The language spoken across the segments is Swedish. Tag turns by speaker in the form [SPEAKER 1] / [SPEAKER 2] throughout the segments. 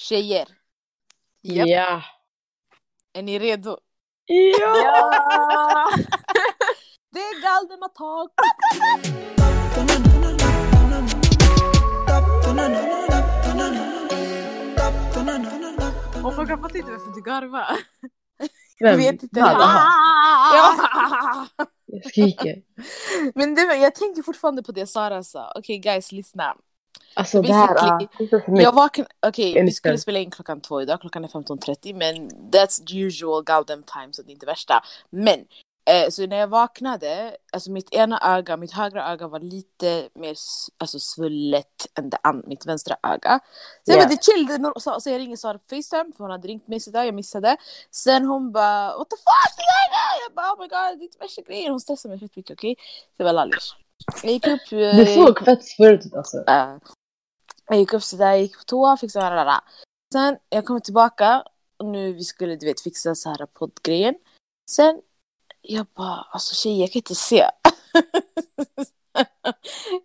[SPEAKER 1] Tjejer,
[SPEAKER 2] Japp.
[SPEAKER 3] Ja.
[SPEAKER 1] är ni redo?
[SPEAKER 3] Ja!
[SPEAKER 2] Ja!
[SPEAKER 1] Det är Galdematak!
[SPEAKER 2] Oh my god, fattar inte varför du garvar.
[SPEAKER 3] Vem?
[SPEAKER 1] Jag vet inte.
[SPEAKER 3] Jaha,
[SPEAKER 1] Ja.
[SPEAKER 3] Jag skriker.
[SPEAKER 1] Men det, jag tänker fortfarande på det Sara sa. Okej guys, lyssna.
[SPEAKER 3] Alltså det här är... det är mycket.
[SPEAKER 1] Jag vaknade, okej vi
[SPEAKER 3] Älskar.
[SPEAKER 1] skulle spela in klockan två idag, klockan är 15.30 men that's usual Galdem time så det är inte värsta. Men eh, så när jag vaknade, alltså mitt ena öga, mitt högra öga var lite mer alltså, svullet än det an- mitt vänstra öga. Så jag
[SPEAKER 3] Yeah.
[SPEAKER 1] bara det är chill, det är nor- så, så jag ringer Sara på Facetime för hon hade ringt mig sådär, jag missade. Sen hon bara what the fuck det där? Jag bara oh my god det är inte värsta grejen. Hon stressade mig fett mycket okej. Så jag var lallish. Jag gick upp. eh,
[SPEAKER 3] Det såg fett svårt ut alltså.
[SPEAKER 1] Uh, jag gick upp sådär, jag gick på toa, fixade det där. Sen jag kom tillbaka och nu vi skulle du vet fixa så här poddgrejen. Sen jag bara alltså tjejer jag kan inte se.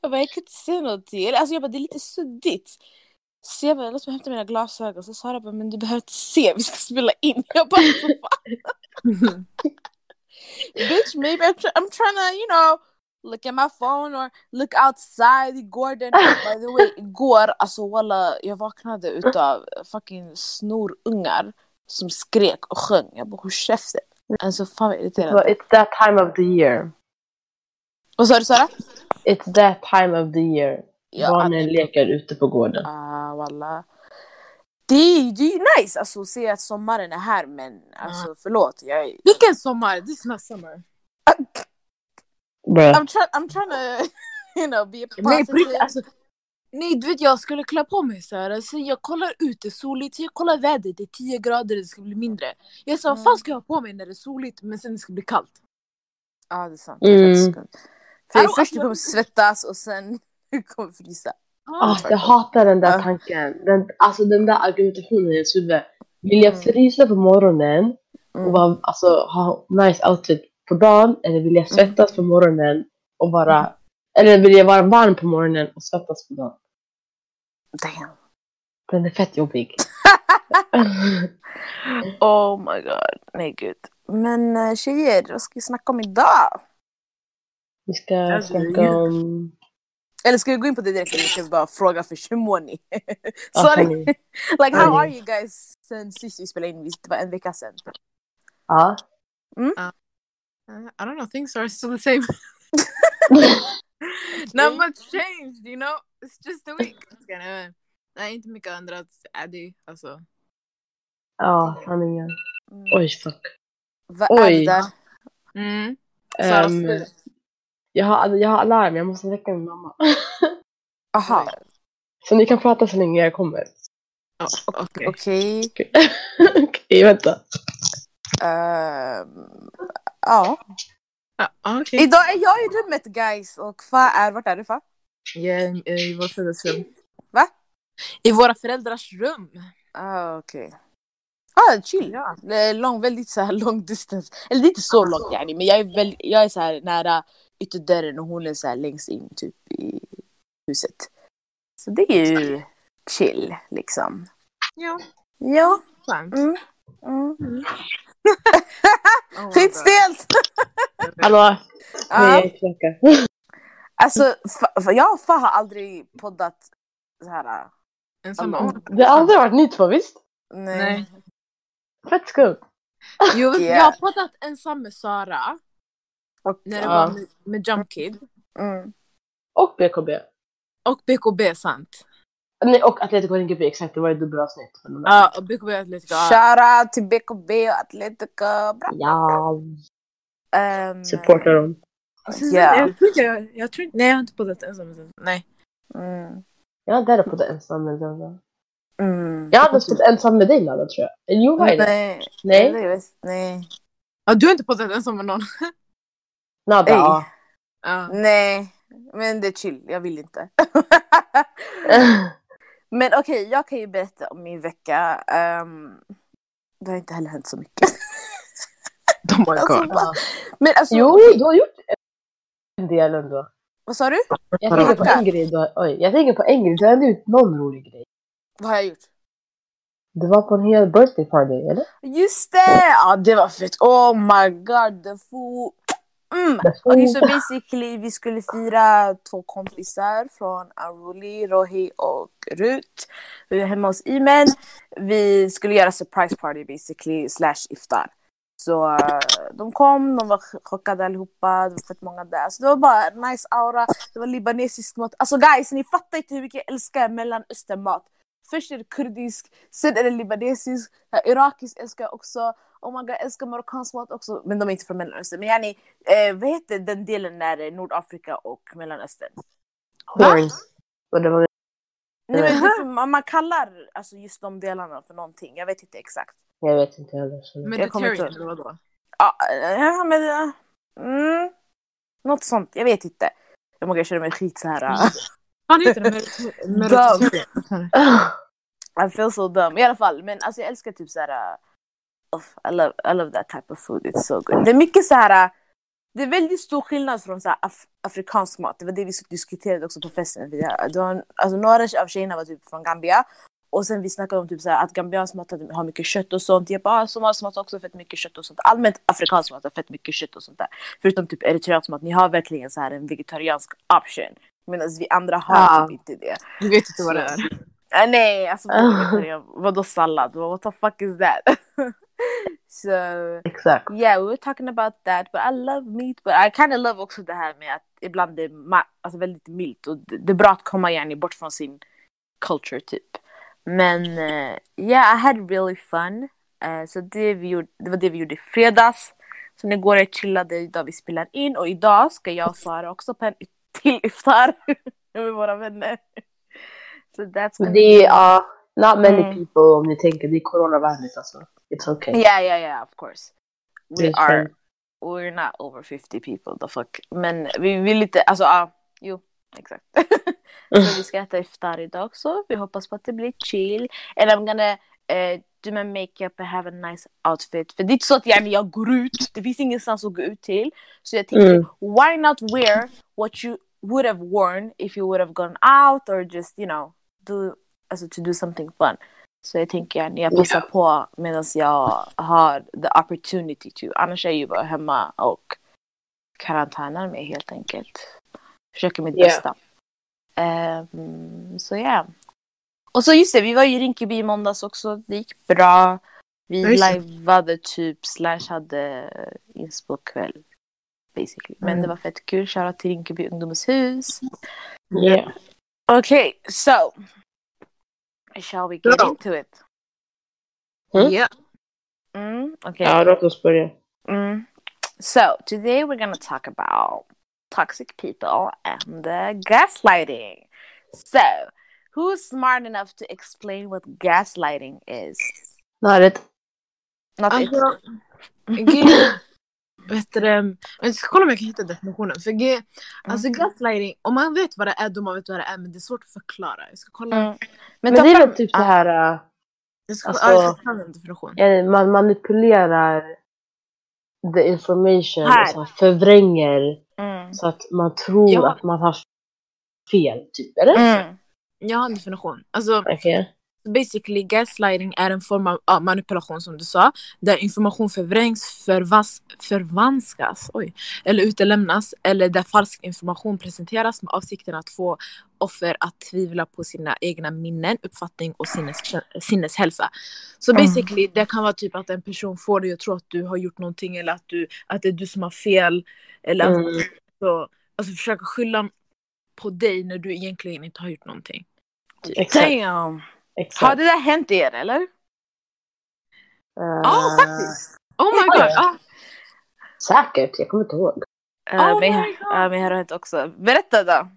[SPEAKER 1] jag bara jag kan inte se någonting. Alltså jag bara det är lite suddigt. Så jag bara låt mig hämta mina glasögon. Så Sara bara men du behöver inte se vi ska spela in. Jag bara bitch maybe I'm, try- I'm trying to you know look at my phone or look outside igår den, by the way, igår alltså walla jag vaknade utav fucking snorungar som skrek och sjöng. Jag bara håll käften. Alltså fan vad irriterande.
[SPEAKER 3] It's that time of the year.
[SPEAKER 1] Vad sa du Sara?
[SPEAKER 3] It's that time of the year. Barnen leker ute på gården.
[SPEAKER 1] Ah walla. Det är, det är ju nice alltså att se att sommaren är här men alltså förlåt jag är...
[SPEAKER 2] Vilken sommar? This is not summer.
[SPEAKER 3] Bruh.
[SPEAKER 1] I'm, try, I'm trying to you know be a
[SPEAKER 2] Nej, alltså, nej, du vet jag skulle klä på mig så här. Så jag kollar ut, det är soligt, så jag kollar vädret, det är 10 grader, det ska bli mindre. Jag sa, vad fan ska jag ha på mig när det är soligt men sen det ska bli kallt?
[SPEAKER 1] Ja det är sant.
[SPEAKER 3] Mm.
[SPEAKER 1] För
[SPEAKER 2] Alltså,
[SPEAKER 1] först du kommer svettas och sen du kommer frysa.
[SPEAKER 3] Ah, jag hatar den där tanken. Den, alltså den där argumentationen i ens huvud. Vill jag
[SPEAKER 1] Mm.
[SPEAKER 3] frysa på morgonen och
[SPEAKER 1] Mm.
[SPEAKER 3] vara, alltså, ha nice outfit på dagen eller vill jag svettas på morgonen och vara eller vill jag vara varm på morgonen och svettas på dagen?
[SPEAKER 1] Damn.
[SPEAKER 3] Den är fett jobbig.
[SPEAKER 1] Oh my god. Nej gud. Men uh, tjejer, vad ska vi snacka om idag?
[SPEAKER 3] Vi ska
[SPEAKER 2] Alltså,
[SPEAKER 3] snacka om...
[SPEAKER 1] Eller ska vi gå in på det direkt eller ska vi bara fråga först hur mår ni? Sorry. like how are you guys sen sist vi spelade in? Det var en vecka sedan.
[SPEAKER 3] Ja.
[SPEAKER 2] Uh, I don't know, things are still the same. Not much changed, you know? It's just a week. Gonna, nej, inte mycket ändrats. Är det, alltså.
[SPEAKER 3] Ja, sanningen.
[SPEAKER 1] Mm.
[SPEAKER 3] Oj, fuck.
[SPEAKER 1] Vad är det där?
[SPEAKER 2] Mm. Slut.
[SPEAKER 3] jag, har, jag har alarm, jag måste väcka min mamma.
[SPEAKER 1] Aha.
[SPEAKER 3] Så ni kan prata så länge jag kommer.
[SPEAKER 2] Okej.
[SPEAKER 1] Okej.
[SPEAKER 3] Vänta.
[SPEAKER 1] Ehm, ja.
[SPEAKER 2] Ja, okej.
[SPEAKER 1] Idag är jag i rummet guys och Fa är, vart är du Fa?
[SPEAKER 2] Ja, i vårt föräldrars
[SPEAKER 1] Va?
[SPEAKER 2] I våra föräldrars rum.
[SPEAKER 1] Ah, okej. Ah, chill.
[SPEAKER 2] Ja.
[SPEAKER 1] Det är lång, väldigt så här long distance. Eller det är inte så långt yani, men jag är, väl, jag är så här nära ytterdörren och hon är så här längst in typ i huset. Så det är ju chill liksom.
[SPEAKER 2] Ja,
[SPEAKER 1] Ja.
[SPEAKER 2] skönt.
[SPEAKER 1] Mm. Mm.
[SPEAKER 2] Oh
[SPEAKER 1] Skit stelt!
[SPEAKER 3] Hallå?
[SPEAKER 1] Ja. Alltså, jag och Fa har aldrig poddat så här.
[SPEAKER 2] En samma
[SPEAKER 1] Alone.
[SPEAKER 2] ord.
[SPEAKER 3] Det har aldrig varit ni två, visst?
[SPEAKER 1] Nej.
[SPEAKER 2] Nej.
[SPEAKER 3] Fett skumt.
[SPEAKER 2] Jo,
[SPEAKER 1] Yeah.
[SPEAKER 2] jag har poddat ensam med Sara.
[SPEAKER 1] Och,
[SPEAKER 2] När det var med, med Jump Kid.
[SPEAKER 1] mm.
[SPEAKER 3] Och BKB.
[SPEAKER 2] Och BKB, sant.
[SPEAKER 3] Nej, och Atletico NGP, exakt. Det var ju dubbelavsnitt. De där-
[SPEAKER 2] Ja, och BKB Atletico. ja.
[SPEAKER 1] Shoutout till BKB och Atletico. Bra.
[SPEAKER 3] Ja,
[SPEAKER 1] Um,
[SPEAKER 3] supportar dem.
[SPEAKER 2] Och sen-
[SPEAKER 1] Ja.
[SPEAKER 2] Jag tror inte jag, jag tror inte, nej jag har inte poddat ensam med Nej.
[SPEAKER 1] Mm.
[SPEAKER 3] Jag har där på det ensam med.
[SPEAKER 1] Mm.
[SPEAKER 3] Jag hade stått ensam med dig Nada, tror jag. Jo?
[SPEAKER 1] Nej.
[SPEAKER 3] Nej.
[SPEAKER 1] Nej. Nej.
[SPEAKER 2] Ja, du har inte poddat ensam med någon?
[SPEAKER 3] Nada. Ja.
[SPEAKER 1] Nej. Men det är chill. Jag vill inte. Men okej, jag kan ju berätta om min vecka. Um, det har inte heller hänt så mycket.
[SPEAKER 2] Oh my
[SPEAKER 1] Alltså,
[SPEAKER 2] god.
[SPEAKER 1] va? Men alltså,
[SPEAKER 3] Jo, du har gjort en del ändå.
[SPEAKER 1] vad sa du?
[SPEAKER 3] Jag tänker på en grej du har, oj, jag tänker på en grej, du har ändå gjort någon rolig grej.
[SPEAKER 1] Vad har jag gjort?
[SPEAKER 3] Du var på en hel birthday party, eller?
[SPEAKER 1] Just det! Ja, det var fett. Oh my god, the food. Mm. Okej, så basically vi skulle fira två kompisar från Aruli, Rohi och Rut. Vi var hemma hos Imen. Vi skulle göra surprise party basically, slash iftar. Så eh, de kom, de var chockade allihopa, det var fett många där. Så det var bara nice aura, det var libanesisk mat. Alltså guys, ni fattar inte hur mycket jag älskar mellanösternmat. Först är det kurdisk, sen är det libanesisk, irakisk älskar jag också. Oh my god, jag älskar marockansk mat också. Men de är inte från Mellanöstern. Men yani, eh, vad heter den delen när Nordafrika och Mellanöstern?
[SPEAKER 3] Horn. Och det var...
[SPEAKER 1] Nej, men man, man kallar alltså, just de delarna för någonting. Jag vet inte exakt.
[SPEAKER 3] Jag vet inte heller.
[SPEAKER 2] Mediterranean eller vadå?
[SPEAKER 1] Ja, ja men... ja, Mm, något sånt, jag vet inte. Jag måste känna mig skit så här.
[SPEAKER 2] Fan heter det? Mediter- Mediterranean.
[SPEAKER 1] I feel so dumb. I alla fall, men alltså jag älskar typ så här. Uff, I, love, I love that type of food, it's so good. Det är mycket så här. uh, det är väldigt stor skillnad från så af- afrikansk mat. Det var det vi diskuterade också på festen. Det var, alltså, några av tjejerna var typ från Gambia. Och sen vi snackade om typ så att gambiansk mat har mycket kött och sånt. Jag bara, ah, somalisk mat har också fett mycket kött och sånt. Allmänt afrikansk mat har fett mycket kött och sånt där. Förutom typ eritreansk mat. Ni har verkligen så här en vegetariansk option. Medan vi andra har
[SPEAKER 3] Ja.
[SPEAKER 1] typ inte det.
[SPEAKER 2] Du vet inte vad det är.
[SPEAKER 1] Uh, nej, alltså vegetarian? Vadå sallad? What the fuck is that? so
[SPEAKER 3] Exakt.
[SPEAKER 1] yeah, we were talking about that. But I love meat. But I kind of love också det här med att ibland det är alltså väldigt milt. Och det, det är bra att komma yani bort från sin culture typ. Men uh, yeah, I had really fun. Uh, så det, vi gjorde, det var det vi gjorde i fredags. Så nu går jag chillade idag vi spelar in. Och idag ska jag och Sara också på en till iftar med våra vänner. So that's gonna
[SPEAKER 3] det är, ja, not many
[SPEAKER 1] Mm.
[SPEAKER 3] people om ni tänker, det är coronavänligt alltså. It's okay.
[SPEAKER 1] Yeah, yeah, yeah, of course. We
[SPEAKER 3] Det
[SPEAKER 1] are,
[SPEAKER 3] fine.
[SPEAKER 1] we're not over 50 people, the fuck. Men vi vill lite, alltså ja, jo, exakt. så vi ska äta iftar idag också. Vi hoppas på att det blir chill. And I'm gonna uh, do my makeup and have a nice outfit. För det är inte så att jag, jag går ut, det finns ingenstans att gå ut till. Så jag tänkte,
[SPEAKER 3] Mm.
[SPEAKER 1] why not wear what you would have worn if you would have gone out or just, you know, do, alltså to do something fun. Så jag tänker att jag passar på medan jag har the opportunity to. Annars är jag ju bara hemma och karantänar mig helt enkelt. Försöker mitt
[SPEAKER 3] Yeah.
[SPEAKER 1] bästa. Ehm, så ja. Och så just det, vi var i Rinkeby i måndags också. Det gick bra. Vi liveade typ slash hade inspo-kväll. Basically. Men
[SPEAKER 3] Mm.
[SPEAKER 1] det var fett kul. Shoutout till Rinkeby ungdomens hus.
[SPEAKER 3] Yeah.
[SPEAKER 1] Okay, so. Shall we get
[SPEAKER 2] Go.
[SPEAKER 1] into it?
[SPEAKER 3] Mm.
[SPEAKER 2] Ja.
[SPEAKER 1] Mm, okay.
[SPEAKER 3] Ja, låt oss börja.
[SPEAKER 1] Mm. So today we're gonna talk about toxic people and uh, gaslighting. So, who's smart enough to explain what gaslighting is?
[SPEAKER 3] Naret.
[SPEAKER 1] Not it.
[SPEAKER 2] Alltså, G... Vet du, jag ska kolla om jag kan hitta definitionen. För G, alltså gaslighting, om man vet vad det är då man vet vad det är men det är svårt att förklara. Jag ska kolla.
[SPEAKER 1] Mm. Men,
[SPEAKER 3] Men det är väl typ så här, äh,
[SPEAKER 2] Jag ska,
[SPEAKER 3] Alltså-
[SPEAKER 2] ja, jag ska ta en definition.
[SPEAKER 3] eh, man manipulerar the information
[SPEAKER 1] Här.
[SPEAKER 3] och så här förvränger
[SPEAKER 1] Mm.
[SPEAKER 3] så att man tror
[SPEAKER 2] Ja.
[SPEAKER 3] att man har fel, typ. Eller?
[SPEAKER 1] Mm.
[SPEAKER 2] Jag har en definition. Alltså
[SPEAKER 3] Okej.
[SPEAKER 2] Basically gaslighting är en form av ja, manipulation som du sa. Där information förvrängs, förvas, förvanskas oj, eller utelämnas. Eller där falsk information presenteras med avsikten att få offer att tvivla på sina egna minnen, uppfattning och sinnes, sinneshälsa. Så
[SPEAKER 1] Mm.
[SPEAKER 2] basically det kan vara typ att en person får dig att tro att du har gjort någonting eller att, du, att det är du som har fel. Eller att
[SPEAKER 3] Mm.
[SPEAKER 2] så, alltså försöka skylla på dig när du egentligen inte har gjort någonting.
[SPEAKER 3] Exakt.
[SPEAKER 1] Damn. Har
[SPEAKER 3] exakt.
[SPEAKER 1] det där hänt er eller?
[SPEAKER 2] Ja,
[SPEAKER 3] Eh,
[SPEAKER 2] faktiskt! Oh my god! Ah.
[SPEAKER 3] Säkert, jag kommer inte ihåg.
[SPEAKER 1] Uh,
[SPEAKER 2] Oh
[SPEAKER 1] mig,
[SPEAKER 2] my God.
[SPEAKER 1] uh, mig har hänt också. Berätta då.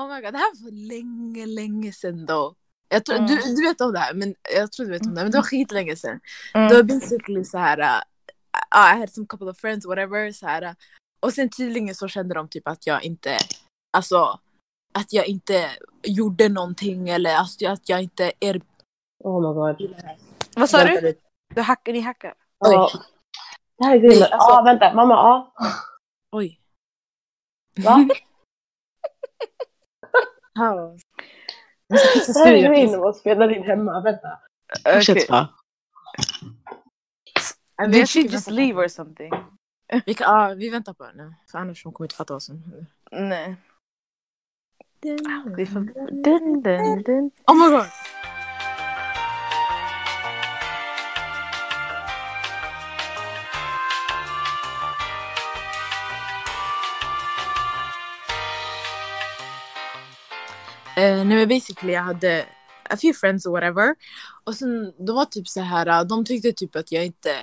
[SPEAKER 2] Oh my god, det här var länge, länge sedan då. Jag tror,
[SPEAKER 1] Mm.
[SPEAKER 2] du, du vet om det här, men jag tror du vet om det här, men det var skitlänge sedan.
[SPEAKER 1] Mm.
[SPEAKER 2] Det var basically så här, uh, I had some couple of friends, whatever, så här. uh, och sen tydligen så kände de typ att jag inte, alltså, att jag inte gjorde någonting eller alltså, att jag inte er...
[SPEAKER 3] Oh my god.
[SPEAKER 1] Vad sa
[SPEAKER 3] Vänta
[SPEAKER 1] du?
[SPEAKER 3] lite.
[SPEAKER 1] Du hackar, ni hackar.
[SPEAKER 3] Ja. Det här är Ja,
[SPEAKER 2] alltså-
[SPEAKER 3] vänta. Mamma, ja.
[SPEAKER 2] Oj.
[SPEAKER 3] Va? Det här är när man spelar in hemma. Vänta.
[SPEAKER 1] Okay. Did she just leave or something?
[SPEAKER 2] Vi, kan, ja, vi väntar på henne. För annars hon kommer inte fatta vad som händer.
[SPEAKER 1] Nej. Vi får... Dun, dun, dun.
[SPEAKER 2] Oh my god! Eh, nej men basically jag hade a few friends or whatever. Och sen de var typ så här, de tyckte typ att jag inte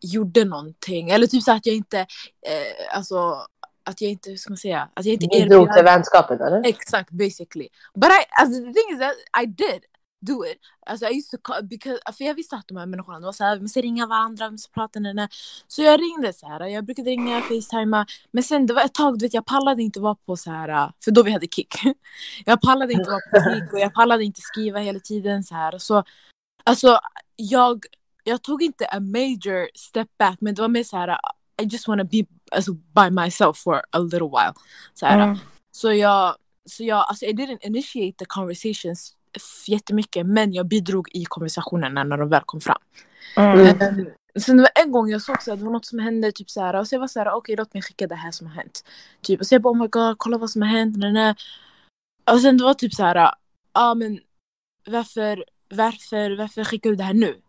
[SPEAKER 2] gjorde någonting. Eller typ så att jag inte, eh, alltså att jag inte, hur ska man säga, att jag inte
[SPEAKER 3] Bidrog till vänskapen eller?
[SPEAKER 2] Exakt, basically. But I, alltså, the thing is that I did do it. Alltså, I used to call, because, för jag visste att de här människorna de var såhär, vi måste ringa varandra, vi måste prata med Så jag ringde så här. jag brukade ringa, facetima. Men sen det var ett tag, du vet, jag pallade inte vara på så här, för då vi hade kick. Jag pallade inte vara på kick och jag pallade inte skriva hela tiden så här. Så, alltså, jag, jag tog inte a major step back, men det var mer så här, I just wanna be alltså, by myself for a little while. Så här,
[SPEAKER 1] Mm.
[SPEAKER 2] så jag, så jag, alltså I didn't initiate the conversations jättemycket men jag bidrog i konversationerna när de väl kom fram.
[SPEAKER 1] Mm.
[SPEAKER 2] Sen det var en gång jag såg så att det var något som hände typ så här och så jag var så här okej låt mig skicka det här som har hänt. Typ och så jag bara oh my god kolla vad som har hänt. Och sen det var typ så här ja ah, men varför, varför, varför skickar du det här nu?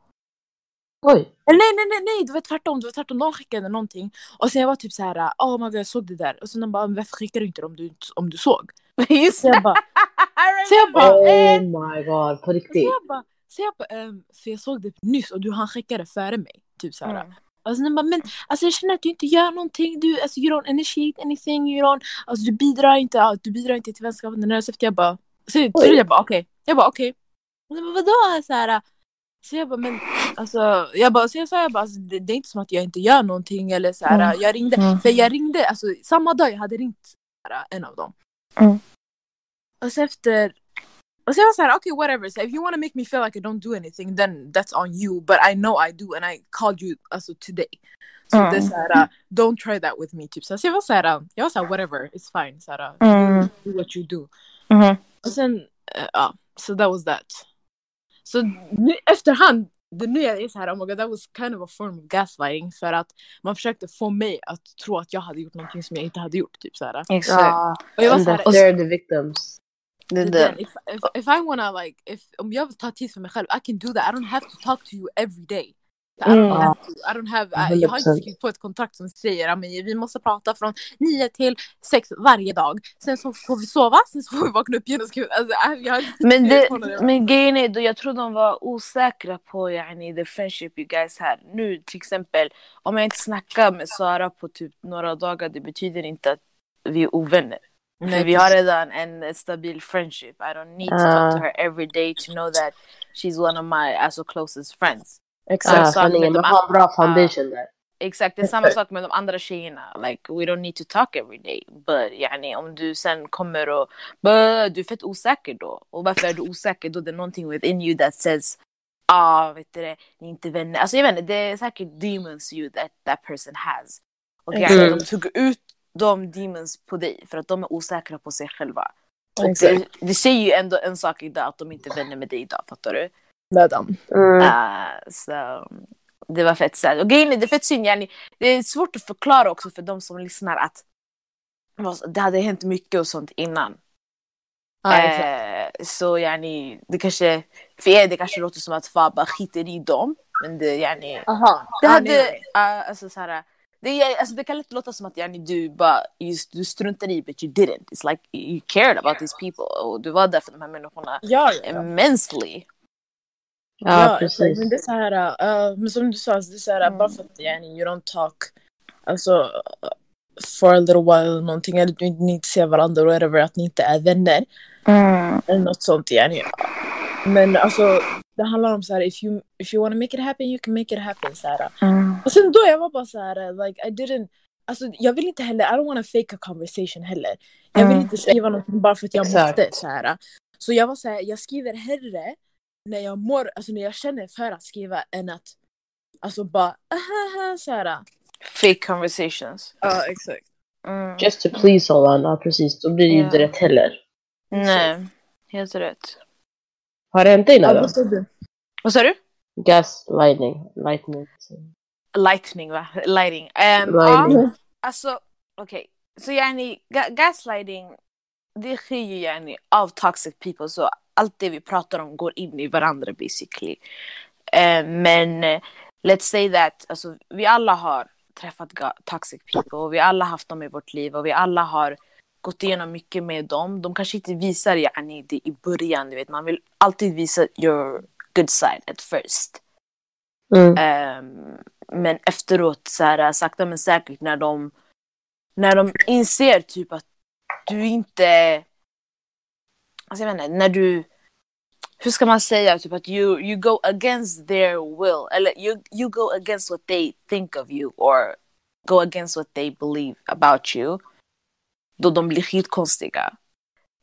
[SPEAKER 3] Oj.
[SPEAKER 2] Eller nej, nej, nej, nej, det var tvärtom. Det var tvärtom. De skickade någonting. Och sen jag var typ så här, oh my god, jag såg det där. Och sen de bara, "Men varför skickar du inte det om du, om du såg?
[SPEAKER 1] Just
[SPEAKER 2] Så jag bara, så jag bara,
[SPEAKER 3] Oh my god, på
[SPEAKER 2] så
[SPEAKER 3] riktigt.
[SPEAKER 2] jag bara, så jag bara ehm, för jag såg det nyss och du han skickade före mig. Typ så här.
[SPEAKER 1] Mm.
[SPEAKER 2] Sen bara, men alltså jag känner att du inte gör någonting. Du, alltså, you don't initiate anything. You don't, alltså, du bidrar inte, du bidrar inte till vänskapen. Så efter jag bara, så, så jag bara okej. Jag bara okej. Och bara vadå? Så, här, så jag bara men alltså, jag bara, så jag sa jag bara, alltså, det, det är inte som att jag inte gör någonting eller så här,
[SPEAKER 1] Mm.
[SPEAKER 2] jag ringde,
[SPEAKER 1] Mm.
[SPEAKER 2] för jag ringde, alltså samma dag jag hade ringt så här, en av dem.
[SPEAKER 1] Mm.
[SPEAKER 2] Och så efter, och så jag var såhär okej whatever, so if you wanna make me feel like I don't do anything then that's on you but I know I do and I called you alltså today. Så
[SPEAKER 1] Mm.
[SPEAKER 2] det är såhär, uh, don't try that with me typ. Så jag var såhär, uh, jag var såhär whatever, it's fine. Såhär, uh,
[SPEAKER 1] Mm.
[SPEAKER 2] do what you do.
[SPEAKER 1] Mhm.
[SPEAKER 2] Och sen, uh, ja, so that was that. Så nu, efterhand, det nya är såhär, oh my god that was kind of a form of gaslighting för att man försökte få mig att tro att jag hade gjort någonting som jag inte hade gjort. Typ såhär.
[SPEAKER 1] Exakt.
[SPEAKER 3] Ja,
[SPEAKER 2] Och jag var såhär,
[SPEAKER 3] that they're the victims.
[SPEAKER 1] Det
[SPEAKER 2] if, if, if I wanna like, if, om jag vill ta tid för mig själv, I can do that. I don't have to talk to you every day. I don't
[SPEAKER 1] Mm.
[SPEAKER 2] have to, I don't have, jag har inte
[SPEAKER 3] 100%.
[SPEAKER 2] skrivit på ett kontrakt som säger att vi måste prata från 9 till 6 varje dag. Sen så får vi sova, sen så får vi vakna upp igen och skriva. Alltså, jag, jag
[SPEAKER 1] Men, det, men grejen är, då jag tror de var osäkra på yani, the friendship you guys had. Nu till exempel, om jag inte snackar med Sara på typ några dagar, det betyder inte att vi är ovänner.
[SPEAKER 2] Nej,
[SPEAKER 1] vi har redan en stabil friendship. I don't need to talk to
[SPEAKER 3] Ah.
[SPEAKER 1] her every day to know that she's one of my alltså, closest friends.
[SPEAKER 2] Exakt.
[SPEAKER 1] Sak
[SPEAKER 3] sanningen.
[SPEAKER 1] de
[SPEAKER 3] har en bra
[SPEAKER 1] andra.
[SPEAKER 3] foundation där.
[SPEAKER 1] Exakt, det är samma sak med de andra tjejerna. Like, we don't need to talk every day. But yani, om du sen kommer och "Bö, du är fett osäker då. Och varför är du osäker då? Det är någonting within you that says ah, vet du det, ni är inte vänner. Alltså jag vet inte, det är säkert demons you that that person has. Och
[SPEAKER 2] Exakt.
[SPEAKER 1] yani, de tog ut de demons på dig för att de är osäkra på sig själva. Och det, det säger ju ändå en sak idag att de inte är vänner med dig idag, fattar du?
[SPEAKER 2] Dödan.
[SPEAKER 3] Mm.
[SPEAKER 1] Uh, så det var fett sad. Och grejen är, det är fett synd, yani, det är svårt att förklara också för de som lyssnar att det hade hänt mycket och sånt innan.
[SPEAKER 2] Ja.
[SPEAKER 1] Eh, så yani, det kanske, för er det kanske låter som att Fab bara skiter i dem. Men det, yani,
[SPEAKER 2] Aha.
[SPEAKER 1] det hade,
[SPEAKER 2] nej.
[SPEAKER 1] uh, alltså, så här, det, alltså, det kan lätt låta som att yani, du bara just, du struntade i but you didn't. It's like you cared about these people och du var där för de här människorna
[SPEAKER 2] Ja, ja, ja.
[SPEAKER 1] immensely.
[SPEAKER 3] Ja, precis.
[SPEAKER 2] Men det är så här, uh, men som du sa, det är så här,
[SPEAKER 1] Mm.
[SPEAKER 2] bara för att yani, you don't talk alltså, for a little while någonting, eller du ni inte ser varandra whatever, att ni inte är vänner. Eller något sånt yani. Men alltså, det handlar om så här, if you, if you wanna make it happen, you can make it happen. Så här. Och sen då jag var bara så här, like I didn't, alltså jag vill inte heller, I don't wanna fake a conversation heller. Jag vill
[SPEAKER 1] Mm.
[SPEAKER 2] inte skriva någonting bara för att jag
[SPEAKER 3] Exakt.
[SPEAKER 2] måste. Så, här. så jag var så här, jag skriver hellre när jag mår, alltså när jag känner för att skriva än att alltså bara ahaha så här.
[SPEAKER 1] Fake conversations.
[SPEAKER 2] Ja exakt.
[SPEAKER 1] Mm.
[SPEAKER 3] Just to please someone, ja precis. Då blir det ju
[SPEAKER 1] Ja.
[SPEAKER 3] inte rätt heller.
[SPEAKER 1] Nej, helt rätt.
[SPEAKER 3] Har det hänt dig
[SPEAKER 2] Ja,
[SPEAKER 3] något då?
[SPEAKER 2] vad sa du?
[SPEAKER 1] Vad sa du?
[SPEAKER 3] Gaslighting. Lightning.
[SPEAKER 1] Lightning va? Lighting. Um,
[SPEAKER 3] Lighting.
[SPEAKER 1] Ja, alltså okej. Så yani ga gaslighting det sker ju yani av toxic people så allt det vi pratar om går in i varandra basically. Eh, men eh, let's say that alltså, vi alla har träffat toxic people och vi alla haft dem i vårt liv och vi alla har gått igenom mycket med dem. De kanske inte visar yani, det i början, du vet. Man vill alltid visa your good side at first.
[SPEAKER 3] Mm.
[SPEAKER 1] Ehm, men efteråt, så här, sakta men säkert, när de, när de inser typ att du inte... Alltså jag vet inte, när du... Hur ska man säga? Typ att you, you go against their will. Eller you, you go against what they think of you. Or go against what they believe about you. Då de blir skitkonstiga.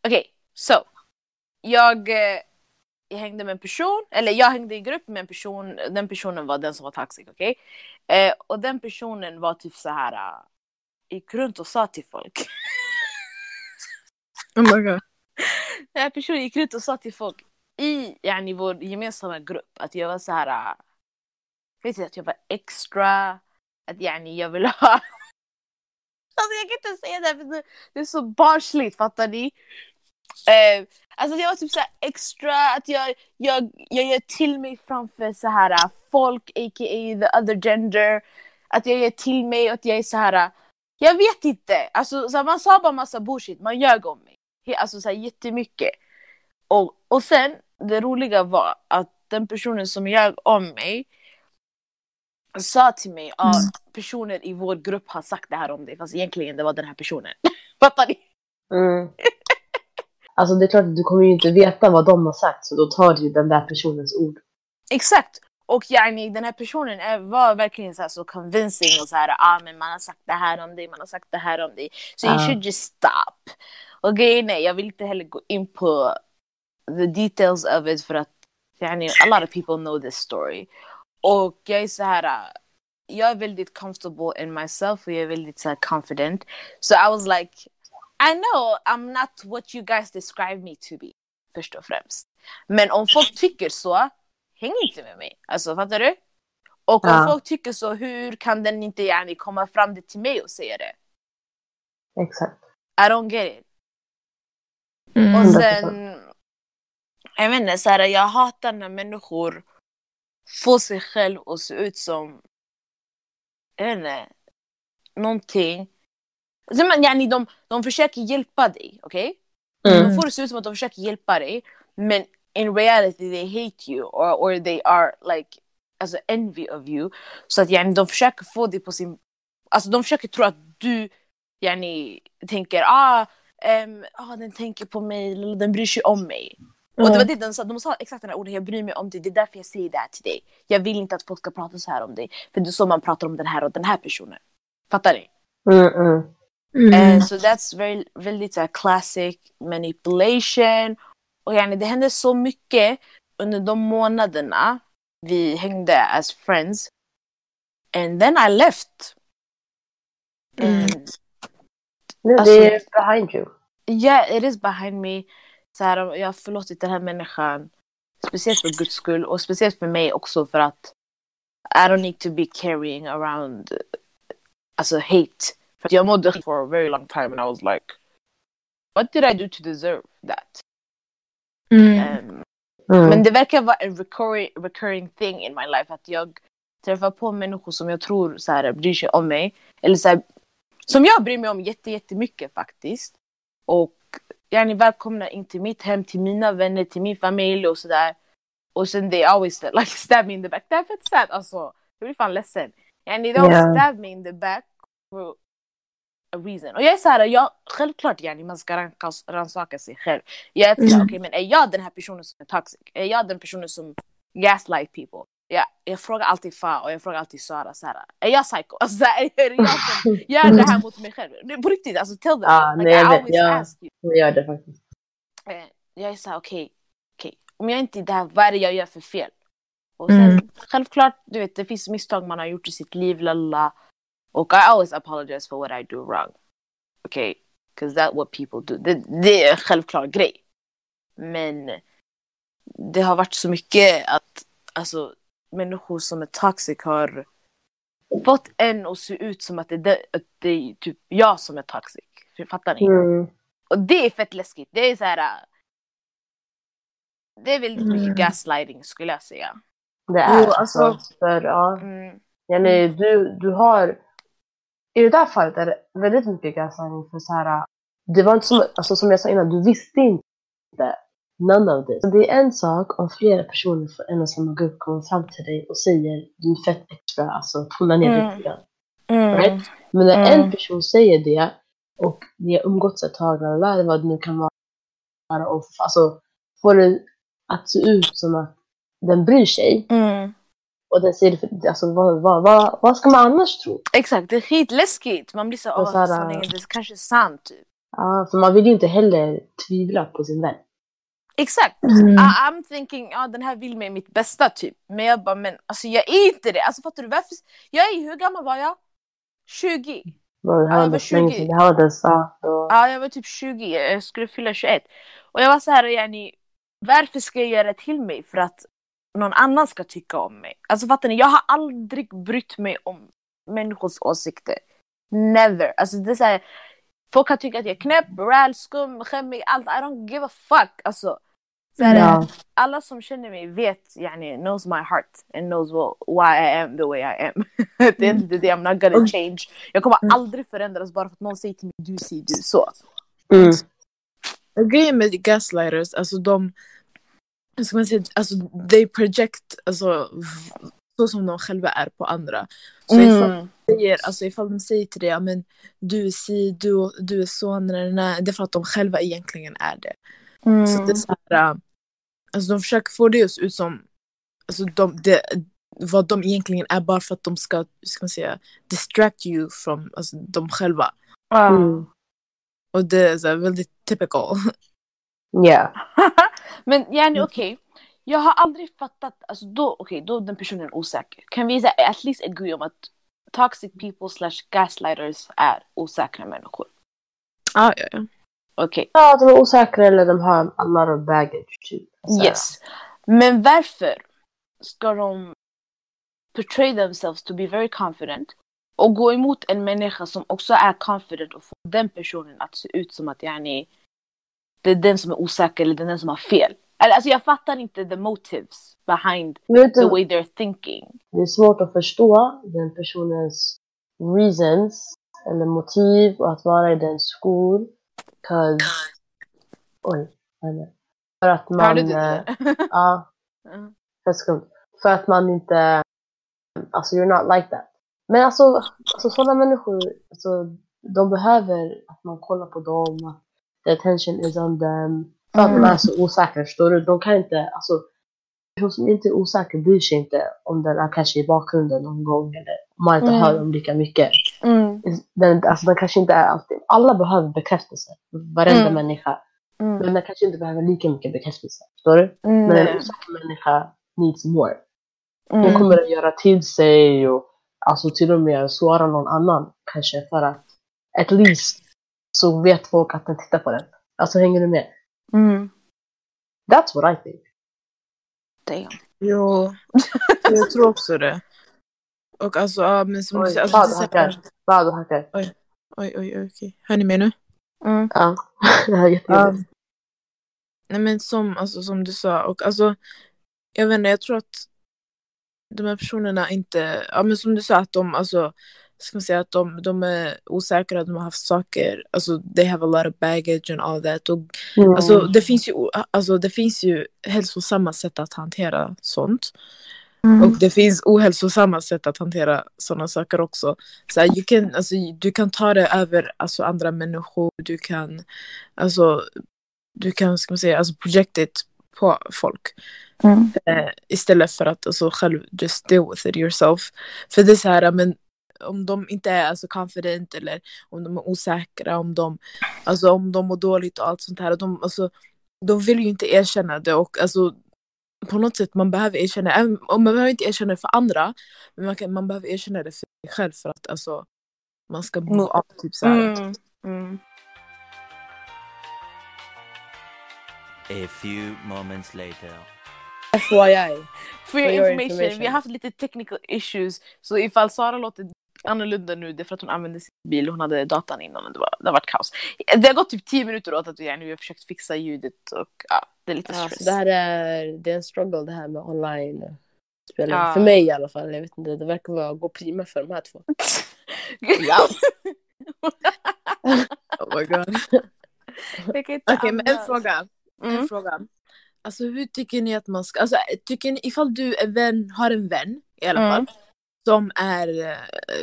[SPEAKER 1] Okej, så. Jag, eh, jag hängde med en person, eller jag hängde i grupp med en person, den personen var den som var toxic, okej? Eh, och den personen var typ så här eh, gick runt och sa till folk.
[SPEAKER 2] Oh my god
[SPEAKER 1] den här personen gick runt och sa till folk i yani, vår gemensamma grupp att jag var så här, äh, vet du, att jag var extra, att yani, jag vill ha Alltså jag kan inte säga det för det, är så barnsligt, fattar ni? Eh, alltså jag var typ såhär extra, att jag, jag, jag gör till mig framför så här äh, folk, a.k.a. the other gender. Att jag gör till mig och att jag är så här. Äh, jag vet inte, alltså så här, man sa bara massa bullshit, man ljög om mig. Alltså så här jättemycket. Och, och sen, det roliga var att den personen som ljög om mig sa till mig att
[SPEAKER 2] Mm.
[SPEAKER 1] personer i vår grupp har sagt det här om dig, fast egentligen det var den här personen. Fattar ni?
[SPEAKER 3] Mm. Alltså det är klart att du kommer ju inte veta vad de har sagt så då tar du den där personens ord.
[SPEAKER 1] Exakt! Och yani, den här personen är, var verkligen så, här, så convincing och så här, ah, men man har sagt det här om dig, man har sagt det här om dig. Så you
[SPEAKER 3] Ja.
[SPEAKER 1] should just stop. Och grejen är, jag vill inte heller gå in på the details of it för att yani, a lot of people know this story. Och jag är så här, uh, jag är väldigt comfortable in myself och jag är väldigt så här, confident. So I was like, I know I'm not what you guys describe me to be, först och främst. Men om folk tycker så, häng inte med mig. Alltså fattar du? Och om
[SPEAKER 3] Ja.
[SPEAKER 1] folk tycker så, hur kan den inte yani, komma fram det till mig och säga det?
[SPEAKER 3] Exakt.
[SPEAKER 1] I don't get it.
[SPEAKER 2] Mm.
[SPEAKER 1] Och
[SPEAKER 3] 100%.
[SPEAKER 1] sen, jag vet inte, så här, jag hatar när människor får sig själv att se ut som, jag vet inte, någonting. Så, men, yani, de, de försöker hjälpa dig, okej?
[SPEAKER 3] Mm.
[SPEAKER 1] De får det se ut som att de försöker hjälpa dig, men in reality they hate you or, or they are like alltså envy of you. Så att yani, de försöker få dig på sin... Alltså de försöker tro att du yani, tänker ah, ehm, ah, den tänker på mig, eller den bryr sig om mig. Och det var det de sa, de sa exakt den här orden, jag bryr mig om dig, det är därför jag säger det här till dig. Jag vill inte att folk ska prata så här om dig, för det är så man pratar om den här och den här personen. Fattar ni?
[SPEAKER 3] Mm, mm.
[SPEAKER 2] Mm.
[SPEAKER 1] Eh, så that's very, väldigt så här, classic manipulation. Och yani, det hände så mycket under de månaderna vi hängde as friends. And then I left.
[SPEAKER 2] Mm.
[SPEAKER 3] Nu,
[SPEAKER 1] Alltså-
[SPEAKER 3] det är behind you.
[SPEAKER 1] yeah, it is behind me. Så här, jag har förlåtit den här människan. Speciellt för Guds skull och speciellt för mig också för att I don't need to be carrying around alltså hate. För jag mådde for a very long time and I was like What did I do to deserve that?
[SPEAKER 2] Mm.
[SPEAKER 1] Um,
[SPEAKER 3] Mm.
[SPEAKER 1] Men det verkar vara en recurring, recurring thing in my life att jag träffar på människor som jag tror så här, bryr sig om mig. Eller så här, som jag bryr mig om jätte, jättemycket faktiskt. Och jag är välkomna in till mitt hem, till mina vänner, till min familj och sådär. Och sen they always like stab me in the back. Det är fett sad alltså. Jag blir fan ledsen. Yani, they always
[SPEAKER 3] Yeah.
[SPEAKER 1] stab me in the back for a reason. Och jag är såhär, jag, självklart yani, man ska rannsaka sig själv. Jag är såhär,
[SPEAKER 2] Mm.
[SPEAKER 1] okej men är jag den här personen som är toxic? Är jag den personen som gaslight people? Ja, jag frågar alltid Fa och jag frågar alltid Sara så här, är jag psycho? Alltså, så här, är det jag som gör det här mot mig själv? På riktigt, alltså tell them.
[SPEAKER 3] Ja,
[SPEAKER 1] like,
[SPEAKER 3] nej,
[SPEAKER 1] I
[SPEAKER 3] jag
[SPEAKER 1] always
[SPEAKER 3] ja.
[SPEAKER 1] ask you.
[SPEAKER 3] Jag gör det faktiskt.
[SPEAKER 1] Eh, Jag är såhär, okej, okej. Om jag inte är det här, vad är det jag gör för fel? Och sen,
[SPEAKER 2] Mm.
[SPEAKER 1] självklart, du vet, det finns misstag man har gjort i sitt liv, lalla. Och I always apologize for what I do wrong. Okay? Because that's what people do. Det, det är en självklar grej. Men det har varit så mycket att alltså människor som är toxic har fått en att se ut som att det, är att det är typ jag som är toxic. Fattar ni?
[SPEAKER 3] Mm.
[SPEAKER 1] Och det är fett läskigt. Det är så här. äh, Det är väldigt mycket
[SPEAKER 2] Mm.
[SPEAKER 1] gaslighting skulle jag säga.
[SPEAKER 3] Det är
[SPEAKER 2] Jo,
[SPEAKER 3] alltså,
[SPEAKER 2] alltså-
[SPEAKER 3] för ja.
[SPEAKER 1] Mm.
[SPEAKER 3] Jenny, du, du har... I det där fallet är det väldigt mycket gaslighting för så här... Det var inte som, alltså, som jag sa innan, du visste inte none of this. Det är en sak om flera personer från en och samma grupp kommer fram till dig och säger du är fett extra, alltså tona ner
[SPEAKER 1] Mm.
[SPEAKER 3] lite grann.
[SPEAKER 1] Mm.
[SPEAKER 3] Right? Men när
[SPEAKER 1] Mm.
[SPEAKER 3] en person säger det och ni har umgåtts ett tag, eller vad det nu kan vara, och alltså får det att se ut som att den bryr sig
[SPEAKER 1] Mm.
[SPEAKER 3] och den säger det alltså vad, vad, vad, vad ska man annars tro?
[SPEAKER 1] Exakt, det är skitläskigt. Man blir så, åh,
[SPEAKER 3] så här,
[SPEAKER 1] sanningen, det är kanske är sant. Typ.
[SPEAKER 3] Ja, för man vill ju inte heller tvivla på sin vän.
[SPEAKER 1] Exakt.
[SPEAKER 2] Mm.
[SPEAKER 1] I, I'm thinking, ja den här vill mig mitt bästa typ. Men jag bara, men alltså jag är inte det. Alltså fattar du varför? Jag är, hur gammal var jag? 20.
[SPEAKER 3] Men Det
[SPEAKER 1] Ja,
[SPEAKER 3] här
[SPEAKER 1] jag
[SPEAKER 3] var
[SPEAKER 1] var
[SPEAKER 3] inte så länge
[SPEAKER 1] 20.
[SPEAKER 3] sedan. Det här var dess, ja, då.
[SPEAKER 1] Ja, jag var typ 20, jag skulle fylla 21. Och jag var så här, yani, varför ska jag göra till mig för att någon annan ska tycka om mig? Alltså fattar ni, jag har aldrig brytt mig om människors åsikter. Never. Alltså det är så här, folk kan tycka att jag är knäpp, räl, skum, skämmig, allt. I don't give a fuck. Alltså, så här,
[SPEAKER 3] Ja.
[SPEAKER 1] alla som känner mig vet, yani, knows my heart and knows well, why I am the way I am. At the end of the day I'm not gonna change. Jag kommer aldrig förändras bara för att någon säger till mig du säger du så.
[SPEAKER 3] Mm.
[SPEAKER 2] Grejen med gaslighters, alltså de, ska man säga, alltså they project, alltså så som de själva är på andra. Så ifall,
[SPEAKER 1] Mm.
[SPEAKER 2] de säger, alltså ifall de säger till dig, ja men du är si, du, du är så, nej, nej, det är för att de själva egentligen är det. Så det är så här, alltså de försöker få det se ut som, alltså de, det, vad de egentligen är bara för att de ska, ska man säga, distract you from alltså, de själva.
[SPEAKER 3] Mm.
[SPEAKER 2] Och det är så här, väldigt typical.
[SPEAKER 3] Ja.
[SPEAKER 1] Men yani
[SPEAKER 2] Mm.
[SPEAKER 1] okej, jag har aldrig fattat, alltså då, okej, då är den personen osäker. Kan vi här, at least agree om att toxic people slash gaslighters är osäkra människor?
[SPEAKER 2] ah, ja, ja.
[SPEAKER 1] Okej,
[SPEAKER 3] ja, de är osäkra eller de har a lot of baggage. Typ. Så
[SPEAKER 1] yes. Men varför ska de portray themselves to be very confident och gå emot en människa som också är confident och få den personen att se ut som att yani, det är den som är osäker eller det är den som har fel. Alltså jag fattar inte the motives behind
[SPEAKER 3] Vet
[SPEAKER 1] the
[SPEAKER 3] du,
[SPEAKER 1] way they're thinking.
[SPEAKER 3] det är svårt att förstå den personens reasons eller motiv och att vara i den skor. 'Cause... Oj, är det? För att man...
[SPEAKER 1] Hörde du det?
[SPEAKER 3] Ja,
[SPEAKER 1] Mm.
[SPEAKER 3] för skumt. För att man inte... Alltså, you're not like that. Men alltså, alltså sådana människor, alltså, de behöver att man kollar på dem, att the attention is on them. För att de är så osäkra, förstår du? De kan inte, alltså, person som inte är osäker bryr sig inte om den är kanske i bakgrunden någon gång eller om man inte
[SPEAKER 1] Mm.
[SPEAKER 3] hör dem lika mycket.
[SPEAKER 1] Mm.
[SPEAKER 3] Den, alltså, den kanske inte är alltid, alla behöver bekräftelse, varenda
[SPEAKER 1] Mm.
[SPEAKER 3] människa.
[SPEAKER 1] Mm.
[SPEAKER 3] Men den kanske inte behöver lika mycket bekräftelse, förstår du?
[SPEAKER 1] Mm.
[SPEAKER 3] Men en osäker människa needs more. Hon
[SPEAKER 1] Mm.
[SPEAKER 3] kommer att göra till sig och alltså till och med svara någon annan kanske för att at least så vet folk att den tittar på den. Alltså hänger du med?
[SPEAKER 1] Mm.
[SPEAKER 3] That's what I think.
[SPEAKER 1] Damn.
[SPEAKER 2] Jo, jag tror också det. Och alltså, ja, men som du
[SPEAKER 3] Oj,
[SPEAKER 2] säger, alltså,
[SPEAKER 3] du
[SPEAKER 2] så här-
[SPEAKER 3] hackar. Vad du hackar.
[SPEAKER 2] Oj, oj, oj, okej. Hör ni mig nu?
[SPEAKER 1] Mm.
[SPEAKER 3] Ja, det här är jättejobbigt.
[SPEAKER 2] Um, nej men som, alltså, som du sa, och alltså, jag vet inte, jag tror att de här personerna inte, ja men som du sa att de, alltså, ska man säga att de, de är osäkra, de har haft saker, alltså they have a lot of baggage and all that. Och,
[SPEAKER 3] Mm.
[SPEAKER 2] alltså, det finns ju, alltså det finns ju hälsosamma sätt att hantera sånt. Och det finns ohälsosamma sätt att hantera sådana saker också. Så här, you can, alltså, du kan ta det över alltså, andra människor, du kan, alltså, du kan ska man säga, alltså, it på folk.
[SPEAKER 1] Mm.
[SPEAKER 2] Eh, istället för att alltså, själv just deal with it yourself. För det är så här, men om de inte är alltså, confident eller om de är osäkra, om de, alltså, om de mår dåligt och allt sånt här. De, alltså, de vill ju inte erkänna det och alltså, på något sätt man behöver erkänna, även om man behöver inte erkänna det för andra, men man, kan, man behöver erkänna det för sig själv för att alltså, man ska move
[SPEAKER 1] Mo-
[SPEAKER 2] on. Typ, så.
[SPEAKER 1] Mm. Mm.
[SPEAKER 4] A few moments later.
[SPEAKER 3] FYI.
[SPEAKER 1] For your information. vi har haft lite technical issues. Så ifall Sara låter annorlunda nu, det är för att hon använde sin bil. Hon hade datan innan och det, var, det har varit kaos. Det har gått typ 10 minuter åt att vi, vi har försökt fixa ljudet och ja, det är lite stress.
[SPEAKER 3] så det här är, det är en struggle det här med online.
[SPEAKER 1] Ja.
[SPEAKER 3] För mig i alla fall. Jag vet inte, det verkar vara gå prima för de här två.
[SPEAKER 1] ja.
[SPEAKER 2] Oh my god. Okej, men en fråga. En
[SPEAKER 1] Mm.
[SPEAKER 2] fråga. Alltså hur tycker ni att man ska, alltså tycker ni ifall du är vän, har en vän i alla
[SPEAKER 1] Mm.
[SPEAKER 2] Som är, eh,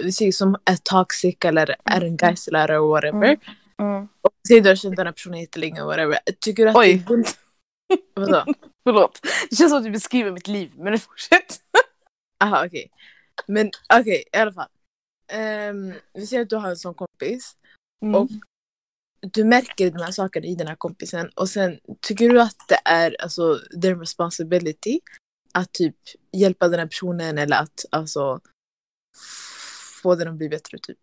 [SPEAKER 2] vi säger som är toxic eller är en geislare or whatever.
[SPEAKER 1] Mm. Mm.
[SPEAKER 2] Och säg du har känt den här personen jättelänge och whatever. Tycker du att
[SPEAKER 1] Oj.
[SPEAKER 2] är Vadå?
[SPEAKER 1] Förlåt. Det känns som att du beskriver mitt liv, men fortsätt.
[SPEAKER 2] Aha okej. Men okej i alla fall. Ehm, vi säger att du har en sån kompis
[SPEAKER 1] Mm.
[SPEAKER 2] Och- du märker de här sakerna i den här kompisen och sen tycker du att det är alltså their responsibility att typ hjälpa den här personen eller att alltså få den att bli bättre typ.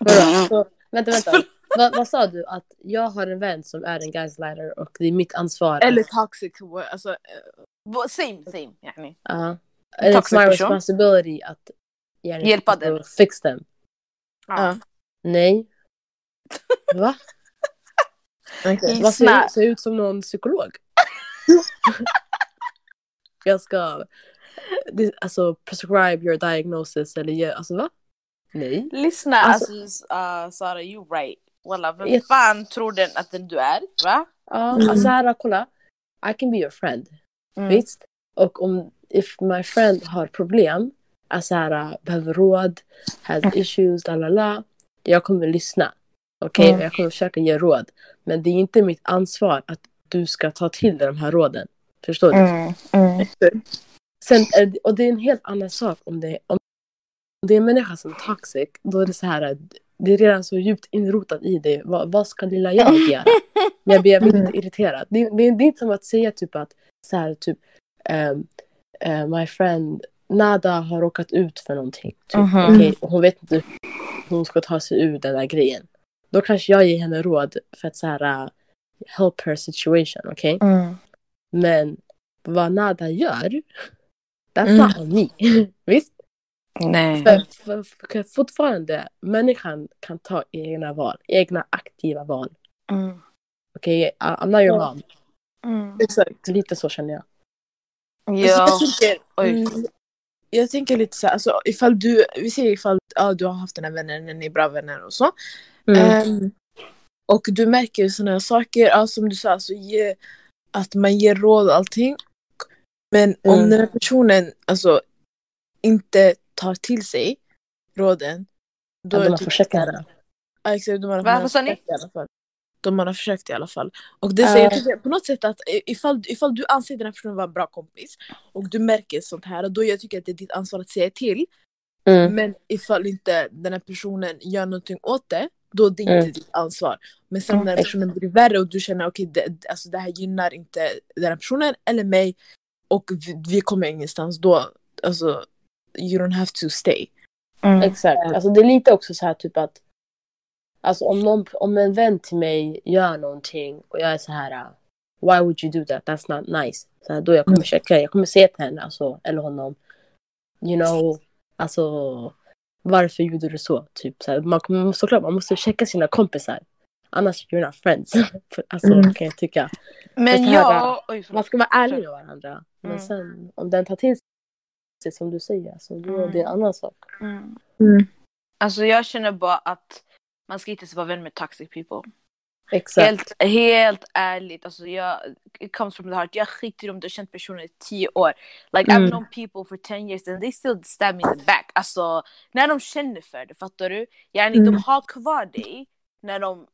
[SPEAKER 3] Vadå? Så, vänta, vänta. vad, vad sa du? Att jag har en vän som är en gaslighter och det är mitt ansvar.
[SPEAKER 2] Eller toxic, alltså eh,
[SPEAKER 1] Same, same. Yani.
[SPEAKER 3] Ja. And it's
[SPEAKER 1] Toxic
[SPEAKER 3] my
[SPEAKER 1] person.
[SPEAKER 3] responsibility att yani,
[SPEAKER 1] Hjälpa den.
[SPEAKER 3] Fix them.
[SPEAKER 2] ja.
[SPEAKER 3] Nej. Va?
[SPEAKER 2] okej.
[SPEAKER 3] Vad ser ser ut som någon psykolog? jag ska det- alltså prescribe your diagnosis eller ge, alltså va? Nej.
[SPEAKER 1] Lyssna,
[SPEAKER 3] Alltså-
[SPEAKER 1] alltså, uh, Sara, you right. Walla, vem
[SPEAKER 3] Yes.
[SPEAKER 1] fan tror den att den du är? Va?
[SPEAKER 3] Ja,
[SPEAKER 2] Mm.
[SPEAKER 3] alltså här, kolla. I can be your friend.
[SPEAKER 1] Mm.
[SPEAKER 3] Visst? Och om if my friend har problem, alltså här, behöver råd, has issues, la la la. Jag kommer lyssna. Okej,
[SPEAKER 1] Mm.
[SPEAKER 3] Och jag kommer försöka ge råd. Men det är inte mitt ansvar att du ska ta till dig de här råden. Förstår du?
[SPEAKER 1] Mm. Mm.
[SPEAKER 3] Sen, är det- och det är en helt annan sak om det, om det är en människa som är toxic. Då är det så här, det är redan så djupt inrotat i dig. Vad, vad ska lilla jag göra? Jag blir, jag blir lite irriterad. Det, det, det är inte som att säga typ att så här, typ ehm, eh, my friend Nada har råkat ut för någonting. Typ,
[SPEAKER 1] Mhm.
[SPEAKER 3] okej, och hon vet inte hur hon ska ta sig ur den där grejen. Då kanske jag ger henne råd för att så här, uh, help her situation, okej?
[SPEAKER 1] Mm.
[SPEAKER 3] Men vad Nada gör, that's
[SPEAKER 2] Mm.
[SPEAKER 3] not me. Visst?
[SPEAKER 1] Nej.
[SPEAKER 3] För, för, för fortfarande, människan kan ta egna val, egna aktiva val.
[SPEAKER 1] Mm.
[SPEAKER 3] Okej, I- I'm not your mom.
[SPEAKER 1] Mm.
[SPEAKER 2] Exakt.
[SPEAKER 3] Lite så känner jag.
[SPEAKER 1] Ja.
[SPEAKER 2] Alltså, jag, tänker,
[SPEAKER 1] Oj.
[SPEAKER 2] mm, jag tänker lite så här, alltså ifall du, vi säger ifall ja, du har haft den här vännen, ni är bra vänner och så. Ehm, och du märker sådana här saker, ja, som du sa, alltså, ge, att man ger råd och allting. Men om
[SPEAKER 3] Mm.
[SPEAKER 2] den här personen alltså, inte tar till sig råden, då
[SPEAKER 3] Ja,
[SPEAKER 2] är
[SPEAKER 3] de
[SPEAKER 2] det
[SPEAKER 3] har
[SPEAKER 2] typ
[SPEAKER 3] försökt.
[SPEAKER 2] Ja, exakt, de har,
[SPEAKER 1] Va, vad sa ni?
[SPEAKER 2] försökt i alla fall. De har försökt i alla fall. Och det säger jag tycker på något sätt att ifall, ifall du anser den här personen vara en bra kompis och du märker sånt här, då jag tycker att det är ditt ansvar att säga till.
[SPEAKER 3] Mm.
[SPEAKER 2] Men ifall inte den här personen gör någonting åt det, då är det inte
[SPEAKER 3] Mm.
[SPEAKER 2] ditt ansvar. Men sen när den här personen blir värre och du känner okej det, alltså, det här gynnar inte den här personen eller mig och vi, vi kommer ingenstans, då alltså you don't have to stay.
[SPEAKER 1] Mm.
[SPEAKER 3] Exakt. Alltså det är lite också så här typ att Alltså om, någon, om en vän till mig gör någonting och jag är så här uh, Why would you do that? That's not nice. Så här, då jag kommer checka, jag kommer säga till henne alltså, eller honom You know, alltså varför gjorde du så? Typ, så här, man, såklart man måste checka sina kompisar. Annars you're not friends. Alltså
[SPEAKER 2] Mm.
[SPEAKER 3] kan jag tycka.
[SPEAKER 1] Men
[SPEAKER 3] så här,
[SPEAKER 1] jag... Oj,
[SPEAKER 3] Man ska vara ärlig med varandra. Men
[SPEAKER 1] Mm.
[SPEAKER 3] sen om den tar till sig som du säger, så då är det en annan sak.
[SPEAKER 1] Mm.
[SPEAKER 2] Mm.
[SPEAKER 1] Alltså jag känner bara att man ska inte vara vän med toxic people.
[SPEAKER 3] Exakt.
[SPEAKER 1] Helt, helt ärligt, alltså jag, it comes from the heart. Jag skiter i om du har känt personen i tio år. Like
[SPEAKER 2] Mm.
[SPEAKER 1] I've known people for 10 years and they still stab me in the back. Alltså när de känner för det, fattar du? Yani,
[SPEAKER 2] Mm.
[SPEAKER 1] De har kvar dig när de,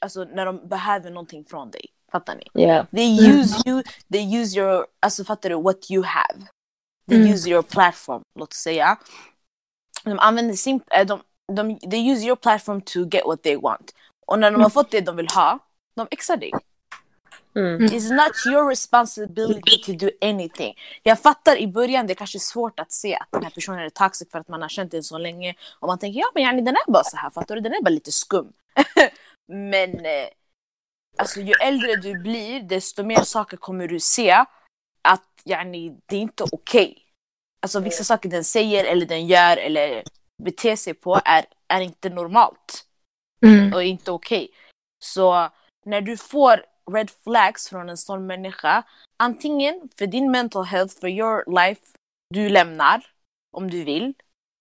[SPEAKER 1] alltså, när de behöver någonting från dig. Fattar ni?
[SPEAKER 3] Yeah.
[SPEAKER 1] They
[SPEAKER 2] Mm.
[SPEAKER 1] use you, they use your, alltså fattar du, what you have. They
[SPEAKER 2] Mm.
[SPEAKER 1] use your platform, låt säga. De använder sin, äh, de, de, they use your platform to get what they want. Och när de har fått det de vill ha, de exar dig.
[SPEAKER 3] Mm.
[SPEAKER 1] It's not your responsibility to do anything. Jag fattar i början det är kanske svårt att se att den här personen är toxic för att man har känt den så länge. Och man tänker ja men yani, den är bara så här, fattar du? Den är bara lite skum. men eh, alltså ju äldre du blir desto mer saker kommer du se att yani, det är inte okej. Alltså vissa saker den säger eller den gör eller beter sig på är, är inte normalt
[SPEAKER 2] Mm.
[SPEAKER 1] och inte okej. Så när du får red flags från en sån människa, antingen för din mental health, för your life, du lämnar om du vill.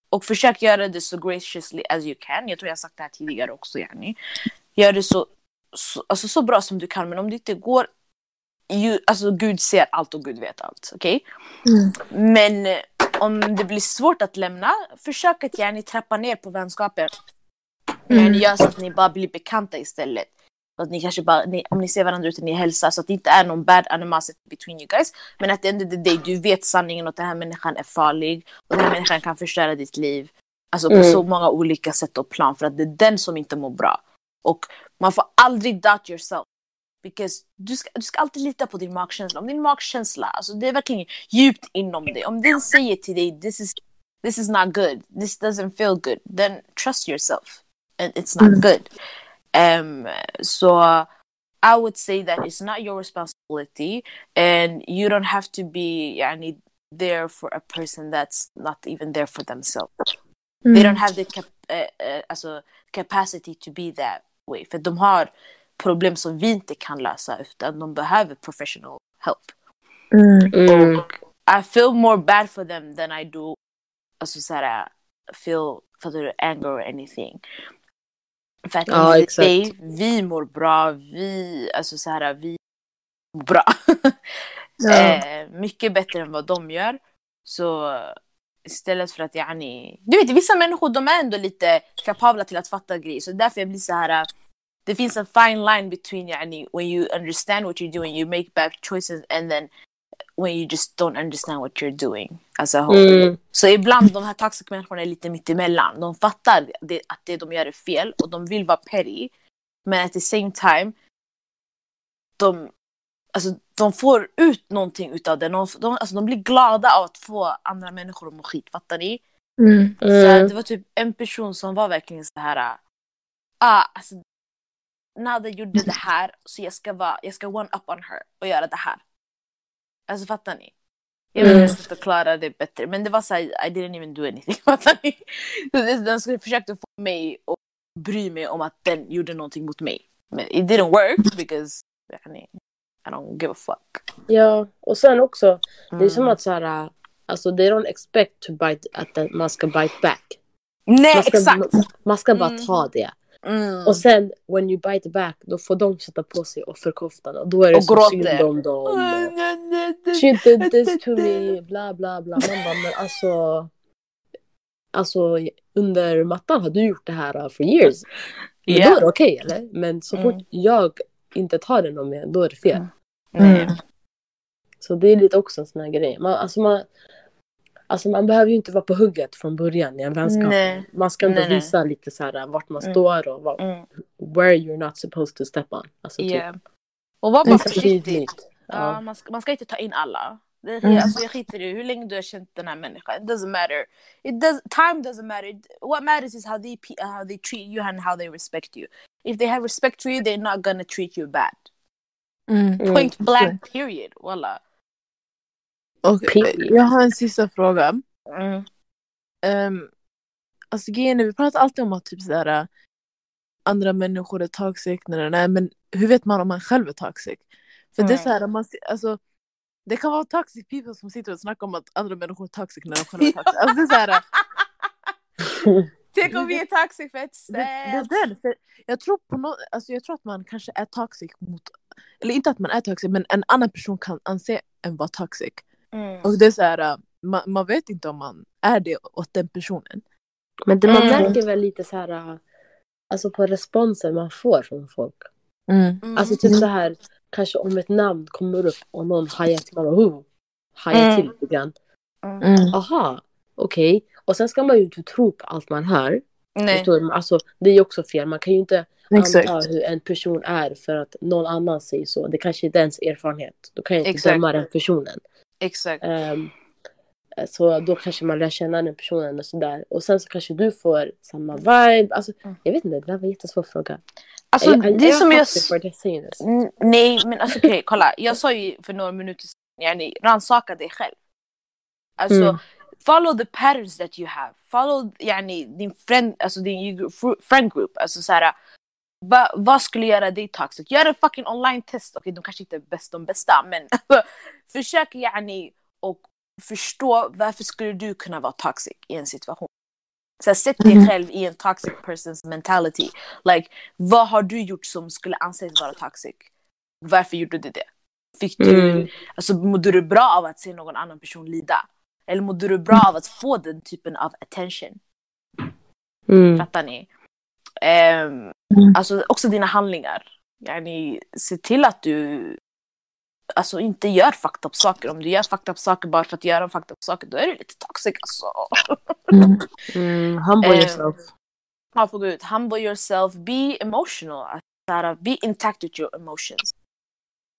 [SPEAKER 1] Och försök göra det så graciously as you can. Jag tror jag sagt det här tidigare också yani. Gör det så, så, alltså så bra som du kan, men om det inte går, you, alltså Gud ser allt och Gud vet allt. Okej?
[SPEAKER 2] Mm.
[SPEAKER 1] Men eh, om det blir svårt att lämna, försök att gärna trappa ner på vänskapen.
[SPEAKER 2] Mm.
[SPEAKER 1] Gör så att ni bara blir bekanta istället. Så att ni kanske bara, ni, om ni ser varandra ute, ni hälsar så att det inte är någon bad animosity between you guys. Men att end of the day, du vet sanningen och att den här människan är farlig. Och den här människan kan förstöra ditt liv. Alltså på
[SPEAKER 3] Mm.
[SPEAKER 1] så många olika sätt och plan för att det är den som inte mår bra. Och man får aldrig doubt yourself. Because du ska, du ska alltid lita på din magkänsla. Om din magkänsla, alltså det är verkligen djupt inom dig. Om den säger till dig this is, this is not good, this doesn't feel good, then trust yourself. And it's not
[SPEAKER 2] Mm.
[SPEAKER 1] good. Um, so I would say that it's not your responsibility and you don't have to be yani, there for a person that's not even there for themselves. They
[SPEAKER 2] Mm.
[SPEAKER 1] don't have the cap uh, uh, capacity to be that way. För de har problem som vi inte kan lösa utan de behöver professional help.
[SPEAKER 2] Mm.
[SPEAKER 3] Mm.
[SPEAKER 1] I feel more bad for them than I do alltså såhär feel fattar du, anger or anything. För att
[SPEAKER 3] Ja, exakt.
[SPEAKER 1] day, vi mår bra, vi, alltså såhär vi mår bra.
[SPEAKER 2] Ja.
[SPEAKER 1] eh, mycket bättre än vad de gör. Så istället för att yani, du vet vissa människor de är ändå lite kapabla till att fatta grejer. Så därför jag blir så här. äh, Det finns en fine line between yani, when you understand what you're doing, you make bad choices and then when you just don't understand what you're doing as a whole.
[SPEAKER 3] Mm.
[SPEAKER 1] Så ibland de här toxic människorna är lite mittemellan. De fattar det, att det de gör är fel och de vill vara petty. Men at the same time, de, alltså, de får ut någonting utav det. De, de, alltså, de blir glada av att få andra människor att må skit, fattar ni?
[SPEAKER 2] Mm.
[SPEAKER 1] Så
[SPEAKER 3] Mm.
[SPEAKER 1] det var typ en person som var verkligen så här. Ah, alltså, Nada gjorde det här så jag ska, vara, jag ska one up on her och göra det här. Alltså fattar ni? Jag vet inte
[SPEAKER 3] Mm.
[SPEAKER 1] hur jag ska förklara det bättre men det var såhär, I didn't even do anything. Fattar ni? Den skulle försökte få mig att bry mig om att den gjorde någonting mot mig. Men it didn't work because yani, I don't give a fuck.
[SPEAKER 3] Ja, och sen också, det är
[SPEAKER 1] Mm.
[SPEAKER 3] som att så här, alltså they don't expect to bite, att man ska bite back.
[SPEAKER 1] Nej
[SPEAKER 3] Man ska,
[SPEAKER 1] exakt!
[SPEAKER 3] man ska bara
[SPEAKER 1] Mm.
[SPEAKER 3] ta det.
[SPEAKER 1] Mm.
[SPEAKER 3] Och sen, when you bite back, då får de sätta på sig offerkoftan och då är det
[SPEAKER 1] Och
[SPEAKER 3] så
[SPEAKER 1] gråter.
[SPEAKER 3] synd om dem. Och, She did this to me, bla bla bla. Man bara, men alltså... Alltså under mattan har du gjort det här uh, for years. Men
[SPEAKER 1] Ja.
[SPEAKER 3] då är det okej eller? Men så fort
[SPEAKER 1] Mm.
[SPEAKER 3] jag inte tar det någon mer, då är det fel.
[SPEAKER 1] Mm.
[SPEAKER 2] Mm.
[SPEAKER 3] Så det är lite också en sån här grej. Man, alltså, man, alltså man behöver ju inte vara på hugget från början i en vänskap.
[SPEAKER 1] Nej.
[SPEAKER 3] Man ska ändå
[SPEAKER 1] Nej, nej.
[SPEAKER 3] visa lite så här vart man
[SPEAKER 1] Mm.
[SPEAKER 3] står och var,
[SPEAKER 1] Mm.
[SPEAKER 3] where you're not supposed to step on. Alltså typ.
[SPEAKER 1] Yeah. Och var bara försiktig. Ja,
[SPEAKER 3] Ja.
[SPEAKER 1] man, ska, man ska inte ta in alla. Det,
[SPEAKER 2] Mm.
[SPEAKER 1] alltså, jag skiter i hur länge du har känt den här människan. It doesn't matter. It does, time doesn't matter. What matters is how they, how they treat you and how they respect you. If they have respect for you, they're not gonna treat you bad.
[SPEAKER 2] Mm.
[SPEAKER 3] Mm.
[SPEAKER 1] Point blank period. Walla.
[SPEAKER 2] Och
[SPEAKER 3] Period.
[SPEAKER 2] jag har en sista fråga.
[SPEAKER 1] Mm.
[SPEAKER 2] Um, alltså grejen vi pratar alltid om att typ sådär, andra människor är toxic, nej, nej, men hur vet man om man själv är toxic? För det är
[SPEAKER 1] Mm.
[SPEAKER 2] såhär, man, alltså, det kan vara toxic people som sitter och snackar om att andra människor är toxic när de själva är toxic. Alltså, det är såhär,
[SPEAKER 1] Tänk om vi är toxic för ett
[SPEAKER 2] det, det för jag, tror på no, alltså, jag tror att man kanske är toxic mot, eller inte att man är toxic, men en annan person kan anse en vara toxic.
[SPEAKER 1] Mm.
[SPEAKER 2] Och det är såhär, man, man vet inte om man är det åt den personen.
[SPEAKER 3] Men det man
[SPEAKER 1] Mm.
[SPEAKER 3] märker väl lite så här, uh, alltså på responsen man får från folk.
[SPEAKER 1] Mm.
[SPEAKER 3] Alltså typ så här, kanske om ett namn kommer upp och någon hajar till, man bara, oh, hajar
[SPEAKER 1] Mm.
[SPEAKER 3] till lite grann.
[SPEAKER 2] Mm.
[SPEAKER 3] Aha, okej. Och sen ska man ju inte tro på allt man hör.
[SPEAKER 1] Nej.
[SPEAKER 3] Alltså, det är ju också fel. Man kan ju inte
[SPEAKER 2] Exakt.
[SPEAKER 3] anta hur en person är för att någon annan säger så. Det kanske inte är ens erfarenhet. Då kan jag inte
[SPEAKER 1] Exakt.
[SPEAKER 3] döma den personen.
[SPEAKER 1] Exakt.
[SPEAKER 3] Ehm, så då kanske man lär känna den personen och sådär. Och sen så kanske du får samma vibe. Alltså,
[SPEAKER 1] Mm.
[SPEAKER 3] jag vet inte, det där var en jättesvår fråga.
[SPEAKER 1] Alltså,
[SPEAKER 3] jag-
[SPEAKER 1] det är som jag...
[SPEAKER 3] this?
[SPEAKER 1] N- Nej, men alltså okej, kolla. Jag sa ju för några minuter sedan rannsaka dig själv. Alltså,
[SPEAKER 3] Mm.
[SPEAKER 1] follow the patterns that you have. Follow yani, din, friend, alltså, din fr- friend group. Alltså, så här, va, vad skulle göra dig toxic? Gör en fucking online test. Okej, de kanske inte är bäst de bästa, men försök yani, och förstå varför skulle du kunna vara toxic i en situation. Så här, sätt dig
[SPEAKER 2] Mm.
[SPEAKER 1] själv i en toxic persons mentality. Like, vad har du gjort som skulle anses vara toxic? Varför gjorde du det? Fick du,
[SPEAKER 3] Mm.
[SPEAKER 1] alltså, mådde du bra av att se någon annan person lida? Eller mådde du bra av att få den typen av attention?
[SPEAKER 3] Mm.
[SPEAKER 1] Fattar ni? Ehm,
[SPEAKER 2] Mm.
[SPEAKER 1] Alltså också dina handlingar. Yani, se till att du alltså, inte gör fucked up saker. Om du gör fucked up saker bara för att göra fucked up saker, då är du lite toxic alltså.
[SPEAKER 2] Mm.
[SPEAKER 3] Mm. Humble
[SPEAKER 1] Eh,
[SPEAKER 3] yourself.
[SPEAKER 1] Ja, för gud. Humble yourself, be emotional. Här, be intact with your emotions.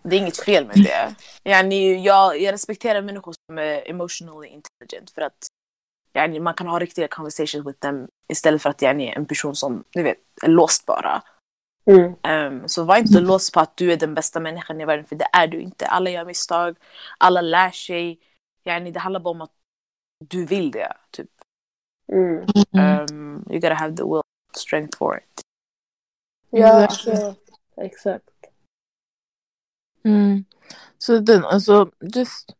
[SPEAKER 1] Det är inget fel med det. Yani, jag, jag respekterar människor som är emotionally intelligent för att yani, man kan ha riktiga conversations with them istället för att yani, en person som du vet, är låst bara.
[SPEAKER 3] Mm.
[SPEAKER 1] Ehm, så var inte låst på att du är den bästa människan i världen, för det är du inte. Alla gör misstag, alla lär sig. Yani, det handlar bara om att du vill det. Typ.
[SPEAKER 3] Mm.
[SPEAKER 1] Ehm, you gotta have the will strength for it.
[SPEAKER 3] Ja,
[SPEAKER 2] Exakt.
[SPEAKER 3] alltså, exakt.
[SPEAKER 2] Mm. Så den, alltså, just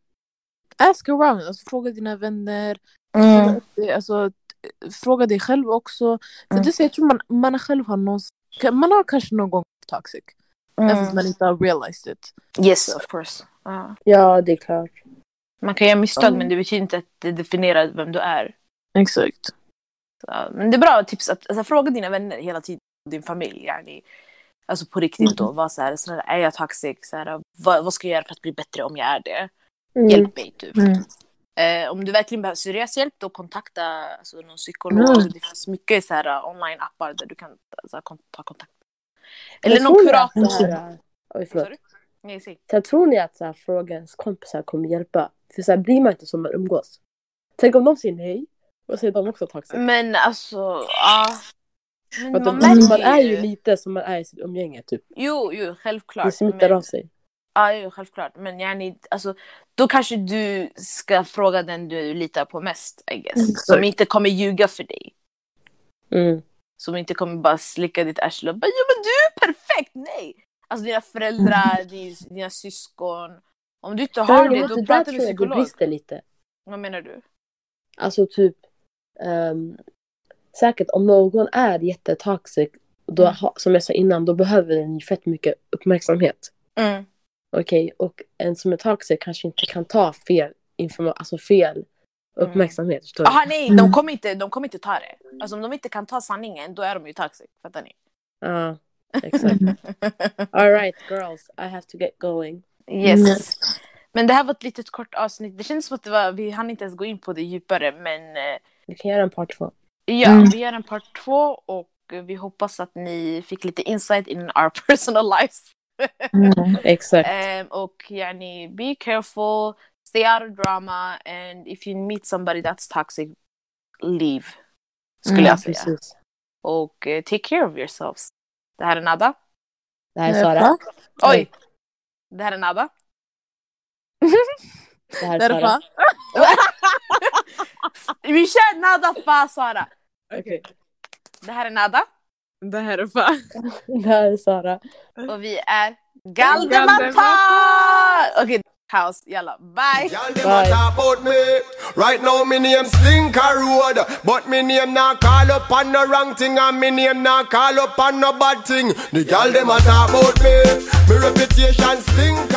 [SPEAKER 2] ask around. Alltså, fråga dina vänner. Upp dig, alltså, t- fråga dig själv också. För
[SPEAKER 1] Mm.
[SPEAKER 2] det jag tror man, man själv har någon, man har kanske någon gång varit toxic. Även fast man inte har realized it.
[SPEAKER 1] Yes, of course. Ja.
[SPEAKER 3] Ja, det är klart.
[SPEAKER 1] Man kan göra misstag,
[SPEAKER 2] Mm.
[SPEAKER 1] men det betyder inte att det definierar vem du är.
[SPEAKER 2] Exakt.
[SPEAKER 1] Så, men det är bra tips att alltså, fråga dina vänner hela tiden, din familj. Yani. Alltså på riktigt då, vad så här, så här, är jag toxic? Så här, vad, vad ska jag göra för att bli bättre om jag är det?
[SPEAKER 3] Mm.
[SPEAKER 1] Hjälp mig typ. Eh, om du verkligen behöver seriös hjälp, då kontakta alltså, någon psykolog.
[SPEAKER 2] Mm.
[SPEAKER 1] Det finns mycket så här, uh, online-appar där du kan alltså, kon- ta kontakt. Eller
[SPEAKER 3] Men
[SPEAKER 1] någon kurator.
[SPEAKER 3] så här- Oj, förlåt.
[SPEAKER 1] Sorry? Nej, säg.
[SPEAKER 3] Sen tror ni att så här, fråga ens kompisar kommer hjälpa? För så här blir man inte som man umgås. Tänk om de säger nej, och är de också toxic.
[SPEAKER 1] Men alltså, ja. Men
[SPEAKER 3] För att
[SPEAKER 1] man
[SPEAKER 3] de, alltså, man är ju lite som man är i sitt umgänge, typ.
[SPEAKER 1] Jo, jo, självklart.
[SPEAKER 3] Det smittar
[SPEAKER 1] men,
[SPEAKER 3] av sig.
[SPEAKER 1] Ja, jo, självklart. Men yani, alltså, då kanske du ska fråga den du litar på mest, I guess.
[SPEAKER 2] Mm.
[SPEAKER 1] Som inte kommer ljuga för dig.
[SPEAKER 3] Mm.
[SPEAKER 1] Som inte kommer bara slicka ditt arsle och bara ja men du är perfekt! Nej! Alltså dina föräldrar, dina, dina syskon. Om du inte har det, då
[SPEAKER 3] du, där
[SPEAKER 1] prata
[SPEAKER 3] tror jag
[SPEAKER 1] psykolog.
[SPEAKER 3] brister lite.
[SPEAKER 1] Vad menar du?
[SPEAKER 3] Alltså typ, ehm, säkert om någon är jättetoxic, då,
[SPEAKER 1] Mm.
[SPEAKER 3] som jag sa innan, då behöver den ju fett mycket uppmärksamhet.
[SPEAKER 1] Mm.
[SPEAKER 3] Okej, och en som är toxic kanske inte kan ta fel information, alltså fel
[SPEAKER 1] Mm.
[SPEAKER 3] uppmärksamhet. Förstår du?
[SPEAKER 1] Aha, nej,
[SPEAKER 2] Mm.
[SPEAKER 1] de kommer, inte, de kommer inte ta det. Alltså om de inte kan ta sanningen, då är de ju toxic. Fattar ni?
[SPEAKER 3] Ja, exakt. Alright girls, I have to get going.
[SPEAKER 1] yes.
[SPEAKER 2] Mm.
[SPEAKER 1] Men det här var ett litet kort avsnitt. Det känns som att det var, vi hann inte ens gå in på det djupare, men eh,
[SPEAKER 3] Vi kan göra en part två.
[SPEAKER 1] Ja,
[SPEAKER 2] Mm.
[SPEAKER 1] vi gör en part två och vi hoppas att ni fick lite insight in our personal lives.
[SPEAKER 2] Mm.
[SPEAKER 3] Exakt.
[SPEAKER 1] Um, och yani, be careful, stay out of drama and if you meet somebody that's toxic, leave. Skulle
[SPEAKER 2] Mm,
[SPEAKER 1] jag säga.
[SPEAKER 3] Precis.
[SPEAKER 1] Och eh, take care of yourselves. Det här är Nada.
[SPEAKER 3] Det här är Sara.
[SPEAKER 1] Oj! Det här är Nada.
[SPEAKER 3] Det här är. Sara.
[SPEAKER 1] Vi kör Nada fa Sara.
[SPEAKER 3] Okej.
[SPEAKER 1] Det här är Nada.
[SPEAKER 2] Det här är fan.
[SPEAKER 3] Det här är Sara.
[SPEAKER 1] Och vi är Galdemata! Okej, kaos. Jalla, bye!
[SPEAKER 4] Y'all dem
[SPEAKER 3] Bye.
[SPEAKER 4] a talk about me. Right now me name Stinker Road, but me name not call up on no wrong thing, and me name not call up on no bad thing. The y'all dem a talk about me. Me reputation stink